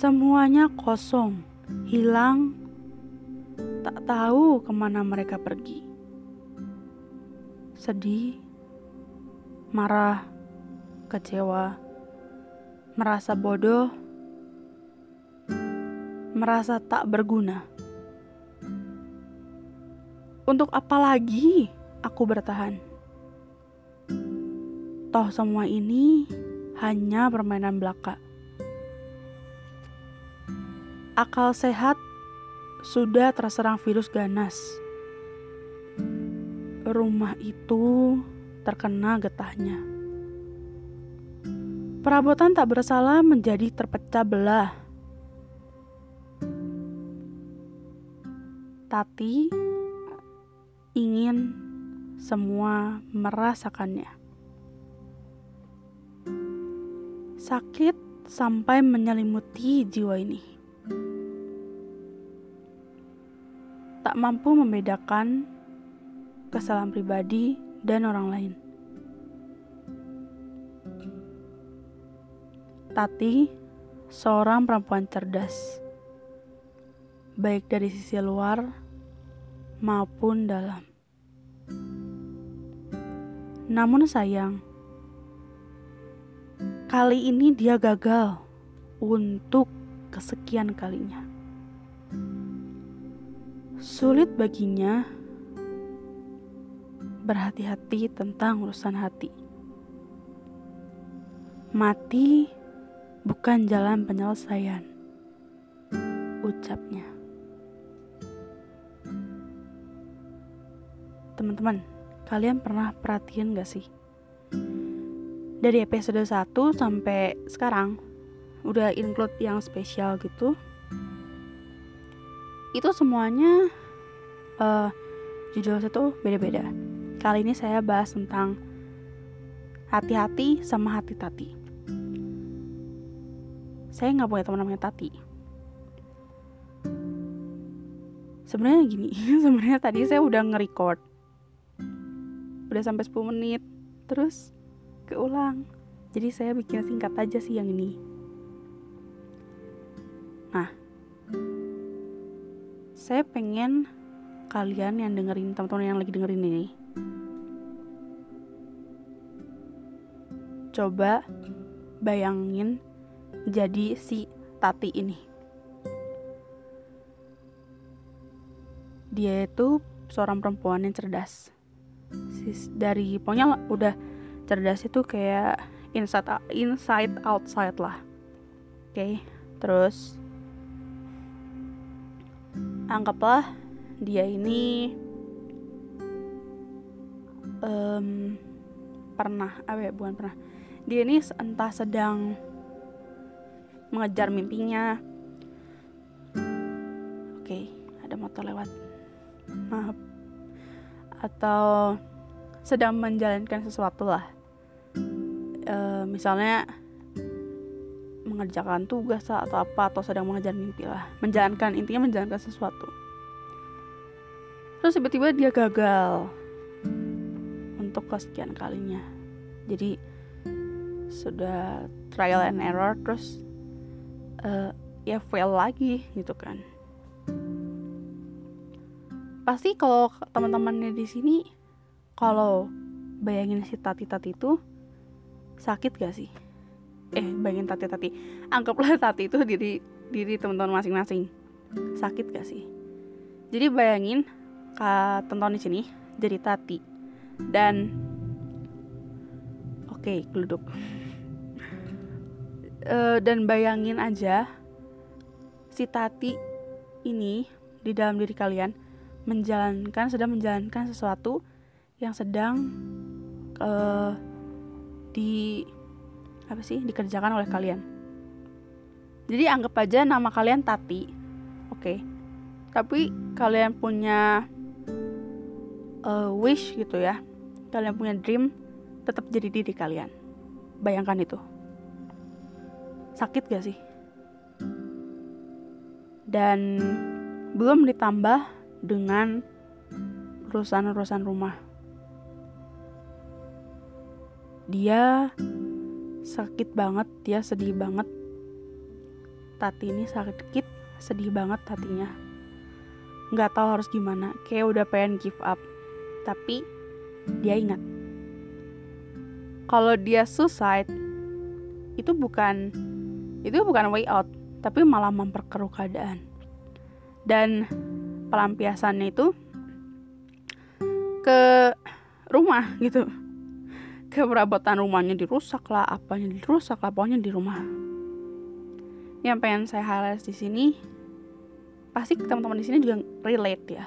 Semuanya kosong, hilang, tak tahu ke mana mereka pergi. Sedih, marah, kecewa, merasa bodoh, merasa tak berguna. Untuk apa lagi aku bertahan? Toh semua ini hanya permainan belaka. Akal sehat sudah terserang virus ganas. Rumah itu terkena getahnya. Perabotan tak bersalah menjadi terpecah belah. Tati ingin semua merasakannya. Sakit sampai menyelimuti jiwa ini. Tak mampu membedakan kesalahan pribadi dan orang lain. Tati, seorang perempuan cerdas, baik dari sisi luar maupun dalam. Namun sayang, kali ini dia gagal untuk kesekian kalinya. Sulit baginya berhati-hati tentang urusan hati. Mati bukan jalan penyelesaian, ucapnya. Teman-teman, kalian pernah perhatiin gak sih? Dari episode 1 sampai sekarang, udah include yang spesial gitu. Itu semuanya uh, judul satu beda-beda. Kali ini saya bahas tentang hati-hati sama hati tati. Saya nggak punya teman namanya Tati. Sebenarnya gini sebenarnya tadi saya udah nge-record. Udah sampai 10 menit terus keulang. Jadi saya bikin singkat aja sih yang ini. Nah saya pengen kalian yang dengerin teman-teman yang lagi dengerin ini coba bayangin jadi si Tati ini. Dia itu seorang perempuan yang cerdas. Dari pokoknya udah cerdas itu kayak inside inside outside lah. Oke, okay. terus anggaplah dia ini um, pernah apa ya bukan pernah dia ini entah sedang mengejar mimpinya. Oke, ada motor lewat. Maaf. Atau sedang menjalankan sesuatu lah. E, misalnya mengerjakan tugas atau apa atau sedang mengejar mimpi lah. Menjalankan intinya menjalankan sesuatu. Terus tiba-tiba dia gagal untuk kesekian kalinya. Jadi sudah trial and error terus uh, ya fail lagi gitu kan pasti kalau teman-temannya di sini kalau bayangin si tati-tati itu sakit gak sih eh bayangin tati-tati anggaplah tati itu diri diri teman-teman masing-masing. Sakit gak sih? Jadi bayangin kak teman di sini jadi tati. Dan oke okay, geluduk uh, dan bayangin aja si Tati ini di dalam diri kalian menjalankan sedang menjalankan sesuatu yang sedang uh, di apa sih dikerjakan oleh kalian. Jadi anggap aja nama kalian Tati, oke. Okay. Tapi kalian punya uh, wish gitu ya, kalian punya dream tetap jadi diri kalian. Bayangkan itu sakit gak sih? Dan belum ditambah dengan urusan-urusan rumah. Dia sakit banget, dia sedih banget. Tati ini sakit sedih banget hatinya nggak tahu harus gimana kayak udah pengen give up. Tapi dia ingat. Kalau dia suicide itu bukan itu bukan way out tapi malah memperkeruh keadaan. Dan pelampiasannya itu ke rumah gitu keperabotan rumahnya dirusak lah apanya dirusak lah pokoknya di rumah. Yang pengen saya highlight di sini pasti teman-teman di sini juga relate ya.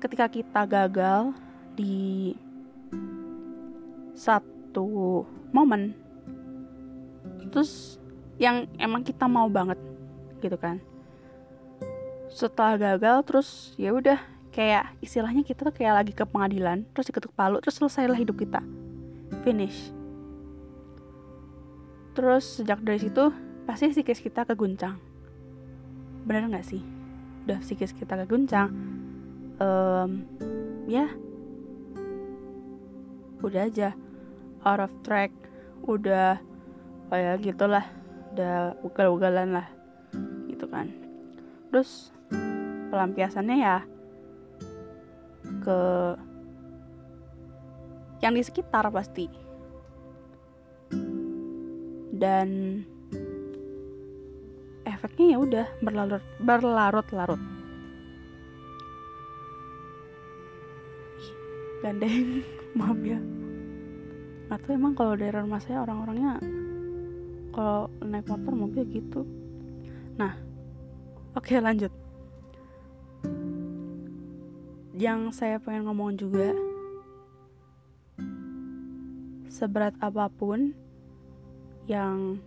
Ketika kita gagal di satu momen terus yang emang kita mau banget gitu kan. Setelah gagal terus ya udah kayak istilahnya kita tuh kayak lagi ke pengadilan terus diketuk palu terus selesailah hidup kita finish. Terus sejak dari situ pasti psikis kita keguncang. Bener nggak sih? Udah psikis kita keguncang um, ya. Udah aja out of track udah kayak gitulah. Udah ugal-ugalan lah gitu kan. Terus pelampiasannya ya ke yang di sekitar pasti. Dan efeknya ya udah berlarut berlarut-larut. Gandeng maaf ya. Atau emang kalau daerah rumah saya orang-orangnya kalau naik motor mobil gitu. Nah oke lanjut. Yang saya pengen ngomong juga seberat apa pun yang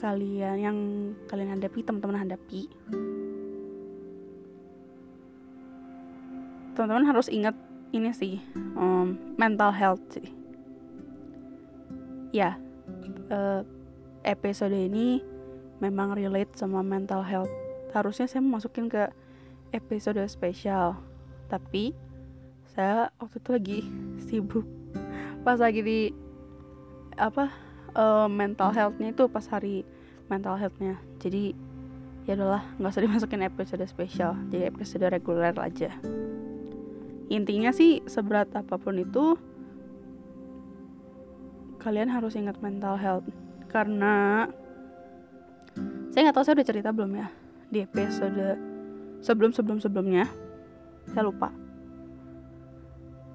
kalian yang kalian hadapi teman-teman hadapi. Teman-teman harus ingat ini sih um, mental health sih. Ya uh, episode ini memang relate sama mental health. Harusnya saya masukin ke episode spesial tapi saya waktu itu lagi sibuk. Pas lagi di apa uh, mental healthnya itu pas hari mental healthnya. Jadi ya udahlah nggak usah dimasukin episode spesial. Jadi episode reguler aja. Intinya sih seberat apa pun itu kalian harus ingat mental health. Karena saya nggak tahu saya udah cerita belum ya? Di episode sebelum sebelum sebelumnya saya lupa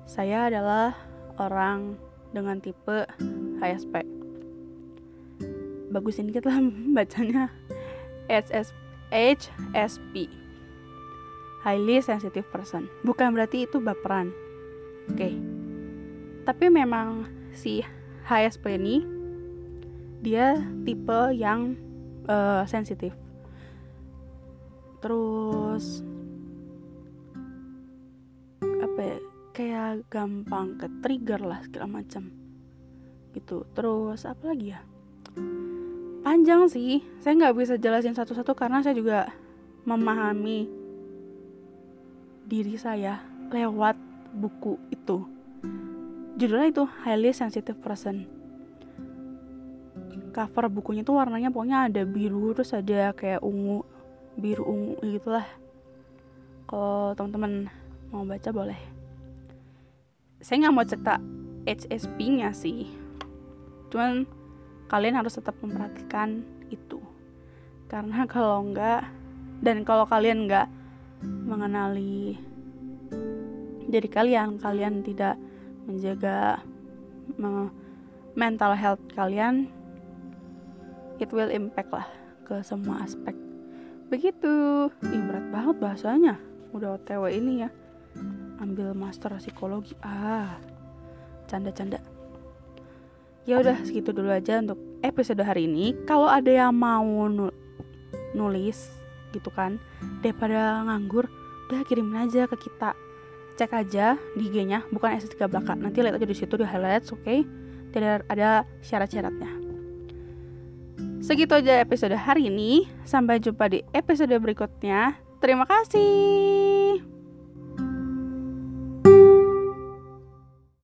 saya adalah orang dengan tipe HSP bagusin kita lah bacanya HS, HSP highly sensitive person. Bukan berarti itu baperan. Oke. Okay. tapi memang si HSP ini dia tipe yang uh, sensitif. Terus apa ya kayak gampang ke trigger lah segala macam gitu. Terus apa lagi ya? Panjang sih. Saya nggak bisa jelasin satu-satu karena saya juga memahami diri saya lewat buku itu. Judulnya itu highly sensitive person. Cover bukunya tuh warnanya pokoknya ada biru terus ada kayak ungu biru ungu gitulah kalau teman-teman mau baca boleh saya nggak mau cerita HSP nya sih. Cuman kalian harus tetap memperhatikan itu. Karena kalau enggak dan kalau kalian enggak mengenali diri kalian kalian tidak menjaga me mental health kalian it will impact lah ke semua aspek. Begitu. Ih berat banget bahasanya. Udah otw ini ya ambil master psikologi. Ah canda-canda. Ya udah segitu dulu aja untuk episode hari ini. Kalau ada yang mau nulis gitu kan daripada nganggur udah kirimin aja ke kita. Cek aja di IG-nya bukan S3 belakang nanti lihat aja di situ di highlights oke? Okay? tidak ada syarat-syaratnya. Segitu aja episode hari ini. Sampai jumpa di episode berikutnya. Terima kasih